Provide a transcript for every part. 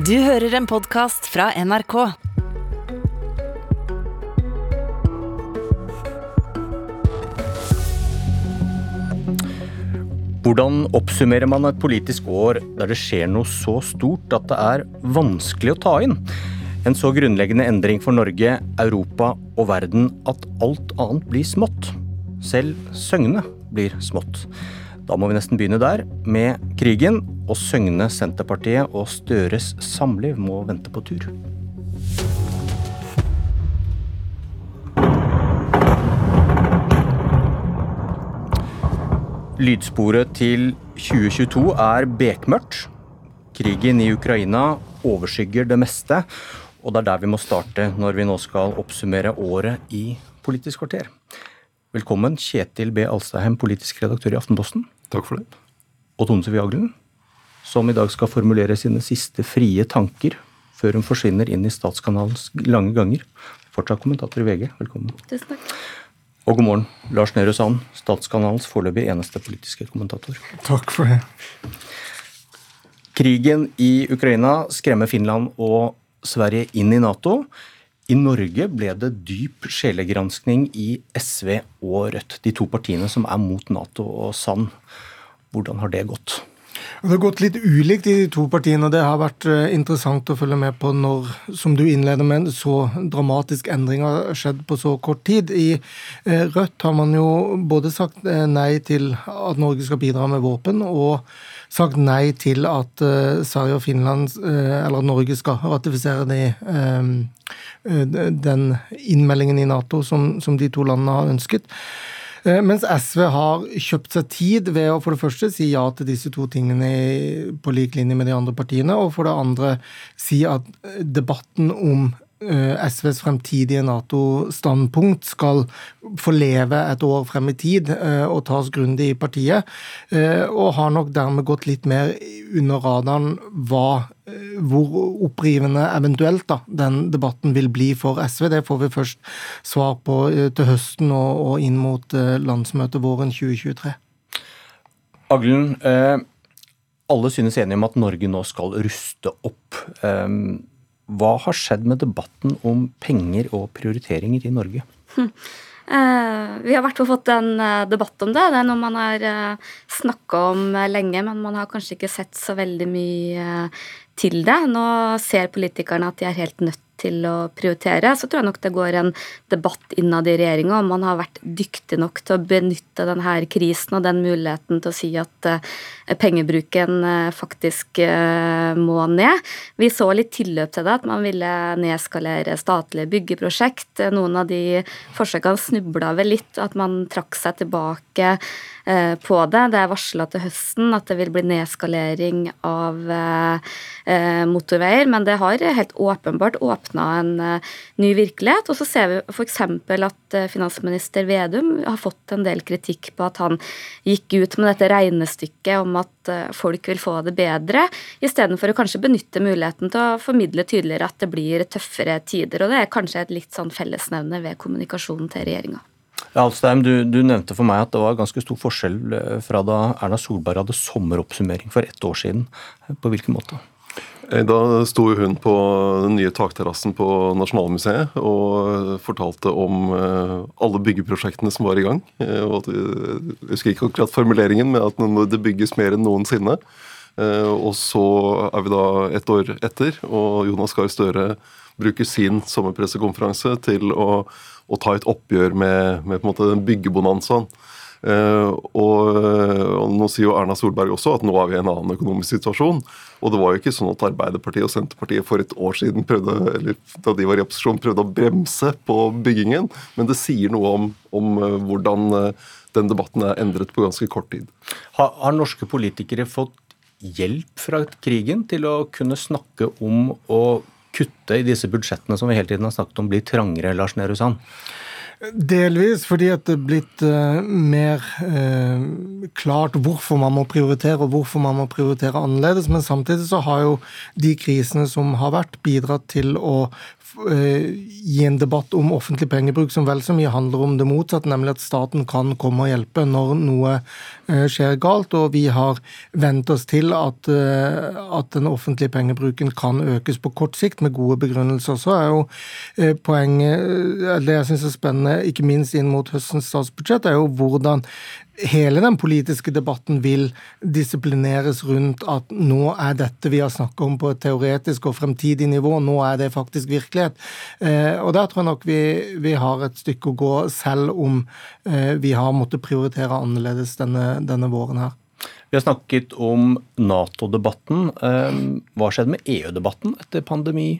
Du hører en podkast fra NRK. Hvordan oppsummerer man et politisk år der det skjer noe så stort at det er vanskelig å ta inn? En så grunnleggende endring for Norge, Europa og verden at alt annet blir smått. Selv Søgne blir smått. Da må vi nesten begynne der, med krigen, og Søgne Senterpartiet og Støres samliv må vente på tur. Lydsporet til 2022 er bekmørkt. Krigen i Ukraina overskygger det meste, og det er der vi må starte når vi nå skal oppsummere året i Politisk kvarter. Velkommen, Kjetil B. Alstaheim, politisk redaktør i Aftenposten. Takk for det. Og Tone Sofie Aglen, som i dag skal formulere sine siste frie tanker før hun forsvinner inn i Statskanalens lange ganger. Fortsatt kommentator i VG. Velkommen. Tusen takk. Og god morgen, Lars Nehru Sand, Statskanalens foreløpig eneste politiske kommentator. Takk for det. Krigen i Ukraina skremmer Finland og Sverige inn i Nato. I Norge ble det dyp sjelegranskning i SV og Rødt, de to partiene som er mot Nato og Sand. Hvordan har det gått? Det har gått litt ulikt i de to partiene. og Det har vært eh, interessant å følge med på når, som du innleder med, så dramatisk endring har skjedd på så kort tid. I eh, Rødt har man jo både sagt eh, nei til at Norge skal bidra med våpen, og sagt nei til at Sverige og Finland, eller Norge, skal ratifisere de, den innmeldingen i Nato som, som de to landene har ønsket. Eh, mens SV har kjøpt seg tid ved å for det første si ja til disse to tingene på lik linje med de andre partiene, og for det andre si at debatten om eh, SVs fremtidige Nato-standpunkt skal forleve et år frem i tid eh, og tas grundig i partiet, og har nok dermed gått litt mer under radaren hva hvor opprivende eventuelt da, den debatten vil bli for SV. Det får vi først svar på eh, til høsten og, og inn mot eh, landsmøtet våren 2023. Aglen, eh, alle synes enige om at Norge nå skal ruste opp. Eh, hva har skjedd med debatten om penger og prioriteringer i Norge? Hm. Eh, vi har i hvert fall fått en eh, debatt om det. Det er noe man har eh, snakka om lenge, men man har kanskje ikke sett så veldig mye til det. Nå ser politikerne at de er helt nødt til å prioritere, så tror jeg nok det går en debatt innad i regjeringa om man har vært dyktig nok til å benytte denne krisen og den muligheten til å si at uh, pengebruken uh, faktisk uh, må ned. Vi så litt tilløp til det, at man ville nedskalere statlige byggeprosjekt. Noen av de forsøkene snubla vel litt, at man trakk seg tilbake på det. Det er varsla til høsten at det vil bli nedskalering av motorveier, men det har helt åpenbart åpna en ny virkelighet. Og så ser vi f.eks. at finansminister Vedum har fått en del kritikk på at han gikk ut med dette regnestykket om at folk vil få det bedre, istedenfor å kanskje benytte muligheten til å formidle tydeligere at det blir tøffere tider. Og det er kanskje et litt sånn fellesnevne ved kommunikasjonen til regjeringa. Alstein, du, du, nevnte for meg at det var ganske stor forskjell fra da Erna Solberg hadde sommeroppsummering for ett år siden. På hvilken måte? Eh, da sto hun på den nye takterrassen på Nasjonalmuseet og fortalte om eh, alle byggeprosjektene som var i gang. Eh, jeg husker ikke akkurat formuleringen, men at det bygges mer enn noensinne. Og så er vi da ett år etter, og Jonas Gahr Støre bruker sin sommerpressekonferanse til å, å ta et oppgjør med, med på en måte den byggebonanzaen. Uh, og, og, Nå sier jo Erna Solberg også at nå er vi i en annen økonomisk situasjon. Og det var jo ikke sånn at Arbeiderpartiet og Senterpartiet for et år siden prøvde, eller da de var i opposisjon, prøvde å bremse på byggingen. Men det sier noe om, om uh, hvordan den debatten er endret på ganske kort tid. Har, har norske politikere fått hjelp fra krigen til å kunne snakke om å kutte i disse budsjettene som vi hele tiden har snakket om blir trangere, Lars Nehru Sand? Delvis fordi at det er blitt uh, mer uh, klart hvorfor man må prioritere, og hvorfor man må prioritere annerledes. Men samtidig så har jo de krisene som har vært, bidratt til å gi i en debatt om offentlig pengebruk som vel så mye handler om det motsatte, nemlig at staten kan komme og hjelpe når noe eh, skjer galt. Og vi har vent oss til at, eh, at den offentlige pengebruken kan økes på kort sikt med gode begrunnelser. Så er jo poenget, det jeg syns er spennende, ikke minst inn mot høstens statsbudsjett, er jo hvordan hele den politiske debatten vil disiplineres rundt at nå er dette vi har snakket om på et teoretisk og fremtidig nivå, nå er det faktisk virkelighet. Eh, og der tror jeg nok vi, vi har et stykke å gå, selv om eh, vi har måttet prioritere annerledes denne, denne våren her. Vi har snakket om Nato-debatten. Eh, hva skjedde med EU-debatten etter pandemi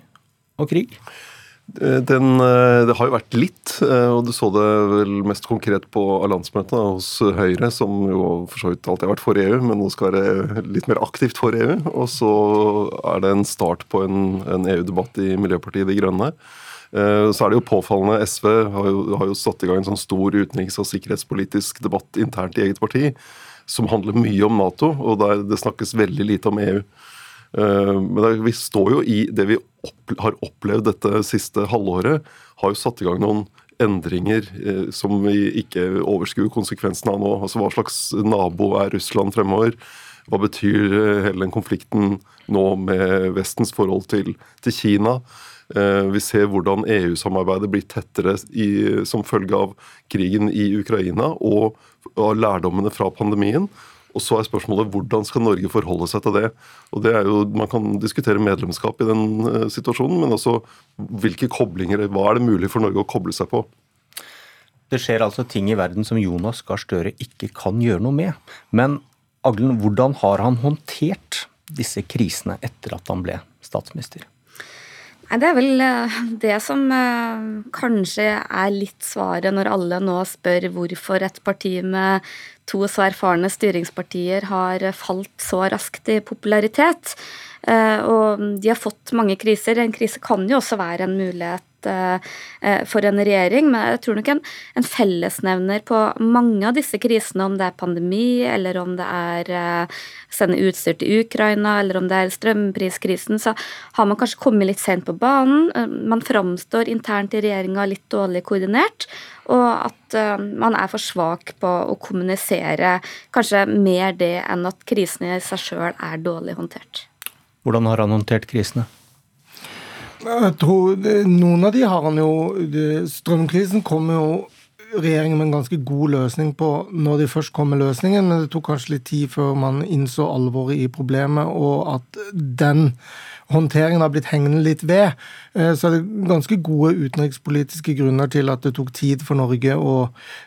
og krig? Eh, den, eh, det har jo vært litt, eh, og du så det vel mest konkret på landsmøtene hos Høyre, som jo for så vidt alltid har vært for EU, men nå skal være litt mer aktivt for EU. Og så er det en start på en, en EU-debatt i Miljøpartiet De Grønne. Så er det jo påfallende, SV har jo, har jo satt i gang en sånn stor utenriks- og sikkerhetspolitisk debatt internt i eget parti, som handler mye om Nato, og der det snakkes veldig lite om EU. Eh, men vi står jo i det vi har opplevd dette siste halvåret, har jo satt i gang noen endringer eh, som vi ikke overskuer konsekvensene av nå. Altså Hva slags nabo er Russland fremover? Hva betyr eh, hele den konflikten nå med Vestens forhold til, til Kina? Vi ser hvordan EU-samarbeidet blir tettere i, som følge av krigen i Ukraina og av lærdommene fra pandemien. Og så er spørsmålet hvordan skal Norge forholde seg til det. Og det er jo, Man kan diskutere medlemskap i den uh, situasjonen, men også hvilke koblinger, hva er det mulig for Norge å koble seg på? Det skjer altså ting i verden som Jonas Gahr Støre ikke kan gjøre noe med. Men Aglen, hvordan har han håndtert disse krisene etter at han ble statsminister? Det er vel eh, det som eh, kanskje er litt svaret når alle nå spør hvorfor et parti med to så erfarne styringspartier har falt så raskt i popularitet. Eh, og de har fått mange kriser. En krise kan jo også være en mulighet for en regjering. Men jeg tror nok en, en, fellesnevner på mange av disse krisene, om det er pandemi, eller om det er uh, sende utstyr til Ukraina, eller om det er strømpriskrisen, så har man kanskje kommet litt sent på banen. Man framstår internt i regjeringa litt dårlig koordinert. Og at man er for svak på å kommunisere kanskje mer det enn at krisene i seg sjøl er dårlig håndtert. Hvordan har han håndtert krisene? Jeg tror Noen av de har han jo Strømkrisen kom jo regjeringen med en ganske god løsning på når de først kom med løsningen, men det tok kanskje litt tid før man innså alvoret i problemet, og at den håndteringen har blitt hengende litt ved. Eh, så er det ganske gode utenrikspolitiske grunner til at det tok tid for Norge å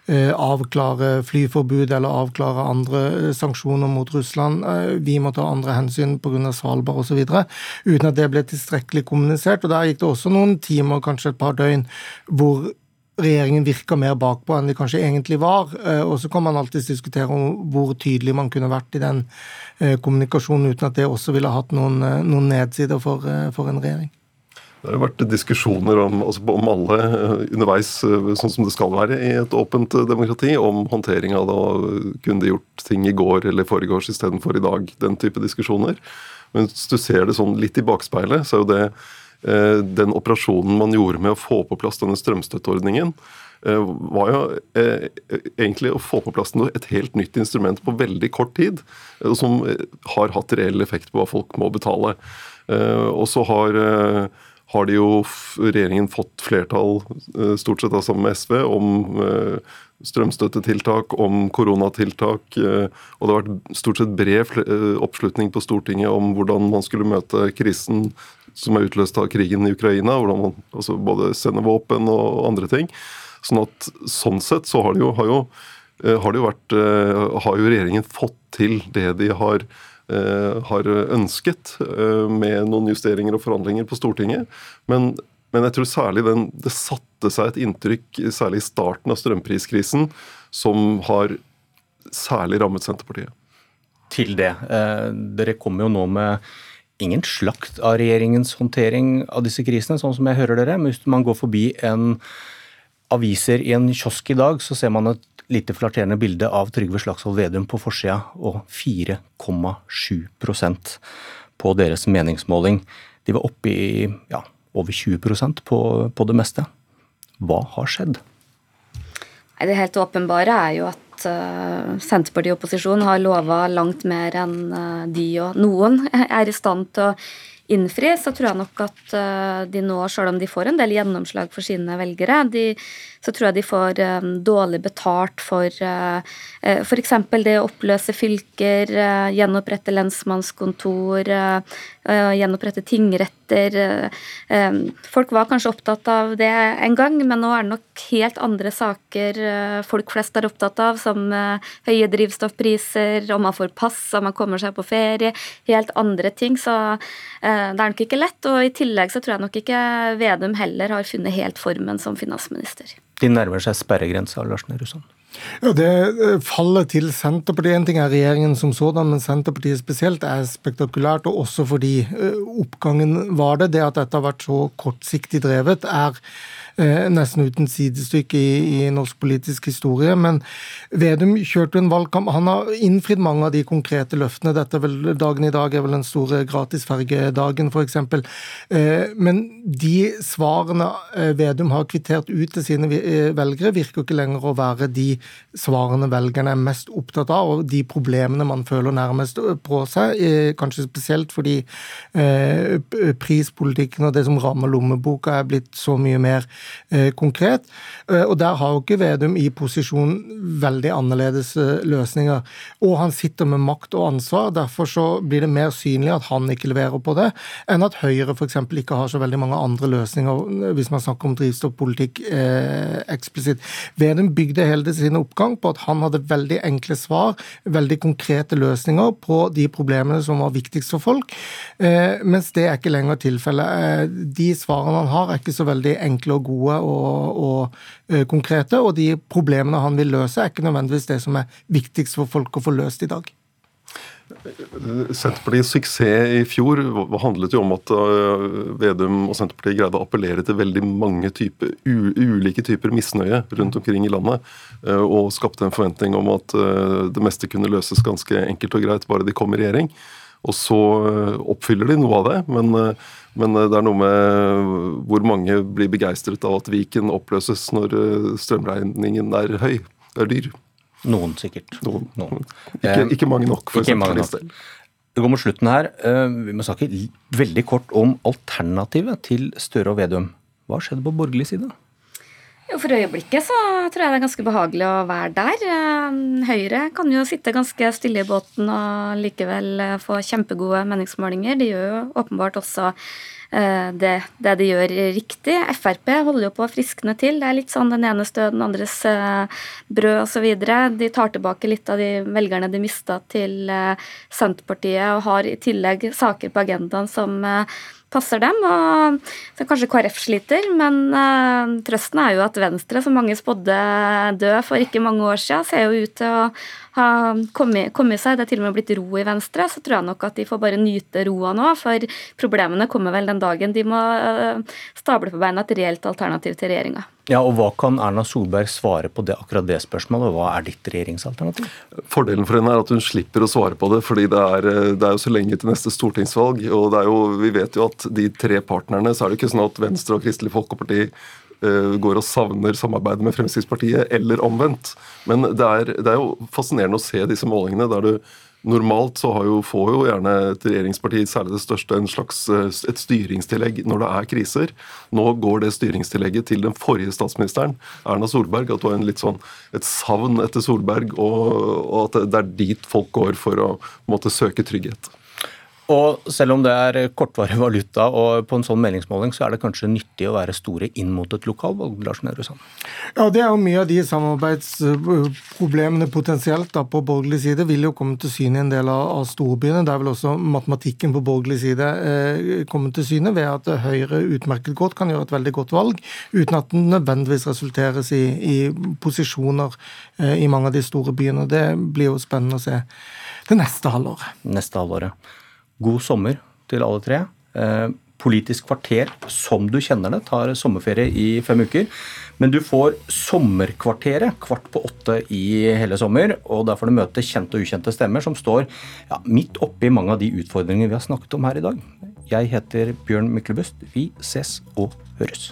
eh, avklare flyforbud eller avklare andre eh, sanksjoner mot Russland. Vi må ta andre hensyn pga. Svalbard osv. uten at det ble tilstrekkelig kommunisert. og Der gikk det også noen timer, kanskje et par døgn, hvor regjeringen virka mer bakpå enn de kanskje egentlig var. Eh, og så kan man alltids diskutere om hvor tydelig man kunne vært i den eh, kommunikasjonen uten at det også ville hatt noen, eh, noen nedsider for, for, en regjering. Det har vært diskusjoner om, altså om, alle underveis, sånn som det skal være i et åpent demokrati, om håndtering av det. Kunne de gjort ting i går eller foregårs istedenfor i dag? Den type diskusjoner. Men hvis du ser det sånn litt i bakspeilet, så er jo det den operasjonen man gjorde med å få på plass denne strømstøtteordningen, eh, var jo eh, egentlig å få på plass et helt nytt instrument på veldig kort tid, som har hatt reell effekt på hva folk må betale. Og så har, har de jo regjeringen fått flertall, stort sett sammen med SV, om strømstøttetiltak, om koronatiltak. Og det har vært stort sett bred oppslutning på Stortinget om hvordan man skulle møte krisen som er utløst av krigen i Ukraina, hvordan man altså både sender våpen og andre ting. Sånn at sånn sett så har det jo, har jo, eh, har det jo vært eh, Har jo regjeringen fått til det de har, eh, har ønsket, med noen justeringer og forhandlinger på Stortinget. Men, men jeg tror særlig den, det satte seg et inntrykk, særlig i starten av strømpriskrisen, som har særlig rammet Senterpartiet. Til det. Dere kommer jo nå med ingen slakt av regjeringens håndtering av disse krisene, sånn som jeg hører dere. Men hvis man går forbi en aviser i en kiosk i dag, så ser man et lite flatterende bilde av Trygve Slagsvold Vedum på forsida, og 4,7% på deres meningsmåling. De var oppe i ja, over 20% på, på det meste. Hva har skjedd? Det helt åpenbare er jo at uh, Senterpartiet i opposisjon har lova langt mer enn uh, de og noen er i stand til å innfri, så tror jeg nok at uh, de nå, selv om de får en del gjennomslag for sine velgere, de, så tror jeg de får dårlig betalt for f.eks. det å oppløse fylker, gjenopprette lensmannskontor, gjenopprette tingretter. Um, folk var kanskje opptatt av det en gang, men nå er det nok helt andre saker folk flest er opptatt av, som høye drivstoffpriser, om man får pass, om man kommer seg på ferie, helt andre ting. Så det er nok ikke lett. Og i tillegg så tror jeg nok ikke Vedum heller har funnet helt formen som finansminister. De nærmer seg sperregrensa, Lars Nehru Sand. Ja, Det eh, fallet til Senterpartiet En ting er regjeringen som sådan, men Senterpartiet spesielt er spektakulært. Og også fordi eh, oppgangen var det. Det at dette har vært så kortsiktig drevet, er nesten uten sidestykke i, i, norsk politisk historie. Men Vedum kjørte en valgkamp. Han har innfridd mange av de konkrete løftene. Dette er vel, Dagen i dag er vel den store gratisfergedagen, f.eks. Eh, men de svarene eh, Vedum har kvittert ut til sine velgere, virker ikke lenger å være de svarene velgerne er mest opptatt av, og de problemene man føler nærmest på seg. Kanskje spesielt fordi prispolitikken og det som rammer lommeboka er blitt så mye mer Eh, konkret. Eh, og der har jo ikke Vedum i posisjon veldig annerledes eh, løsninger. Og han sitter med makt og ansvar, derfor så blir det mer synlig at han ikke leverer på det, enn at Høyre f.eks. ikke har så veldig mange andre løsninger, hvis man snakker om drivstoffpolitikk eh, eksplisitt. Vedum bygde hele sin oppgang på at han hadde veldig enkle svar, veldig konkrete løsninger på de problemene som var viktigst for folk, eh, mens det er ikke lenger tilfellet. de svarene han har, er ikke så veldig enkle og gode gode og, og uh, konkrete, og de problemene han vil løse, er ikke nødvendigvis det som er viktigst for folk å få løst i dag. Senterpartiets suksess i fjor handlet jo om at eh, Vedum og Senterpartiet greide å appellere til veldig mange typer, ulike typer misnøye rundt omkring i landet. Eh, og skapte en forventning om at det meste kunne løses ganske enkelt og greit bare de kom i regjering. Og så oppfyller de noe av det, men men eh, det er noe med hvor mange blir begeistret av at Viken oppløses når eh, strømregningen er høy, er dyr. Noen, sikkert. Noen. Noen. Ikke, eh, ikke, mange nok, for Senterpartiets del. Det går mot slutten her. Vi må snakke veldig kort om alternativet til Støre og Vedum. Hva skjedde på borgerlig side? Jo, For øyeblikket så tror jeg det er ganske behagelig å være der. Høyre kan jo sitte ganske stille i båten og likevel få kjempegode meningsmålinger. De gjør jo åpenbart også eh, det, det, de gjør riktig. Frp holder jo på å friskne til. Det er litt sånn den ene død, den andres eh, brød osv. De tar tilbake litt av de velgerne de mista til eh, Senterpartiet, og har i tillegg saker på agendaen som passer dem. og så Kanskje KrF sliter, men uh, trøsten er jo at Venstre, som mange spådde død for ikke mange år siden, ser jo ut til å ha kommet, kommet, seg. Det er til og med blitt ro i Venstre. Så tror jeg nok at de får bare nyte roa nå, for problemene kommer vel den dagen de må uh, stable på beina et reelt alternativ til regjeringa. Ja, og Hva kan Erna Solberg svare på det, akkurat det spørsmålet? Hva er ditt regjeringsalternativ? Fordelen for henne er at hun slipper å svare på det, fordi det er, det er jo så lenge til neste stortingsvalg. og det er jo, Vi vet jo at de tre partnerne, så er det ikke sånn at Venstre og Kristelig Folkeparti uh, går og savner samarbeidet med Fremskrittspartiet, eller omvendt. Men det er, det er jo fascinerende å se disse målingene der du Normalt så jo, får jo gjerne et regjeringsparti, særlig det største, en slags, eh, et styringstillegg når det er kriser. Nå går det styringstillegget til den forrige statsministeren, Erna Solberg. At har en litt sånn, et savn etter Solberg, og, og at det er dit folk går for å måtte søke trygghet. Og selv om det er kortvarig valuta og på en sånn meningsmåling, så er det kanskje nyttig å være store inn mot et lokalvalg? Lars Nehru Sand? Ja, det er jo mye av de samarbeidsproblemene potensielt da på borgerlig side vil jo komme til syne i en del av, av storbyene. Der vil også matematikken på borgerlig side eh, komme til syne ved at Høyre utmerket godt kan gjøre et veldig godt valg, uten at den nødvendigvis resulteres i, i posisjoner eh, i mange av de store byene. Det blir jo spennende å se det neste halvåret. Neste halvåret god sommer til alle tre. Eh, Politisk kvarter som du kjenner det, tar sommerferie i fem uker. Men du får Sommerkvarteret kvart på åtte i hele sommer. Og der får du møte kjente og ukjente stemmer som står ja, midt oppi mange av de utfordringene vi har snakket om her i dag. Jeg heter Bjørn Myklebust. Vi ses og høres.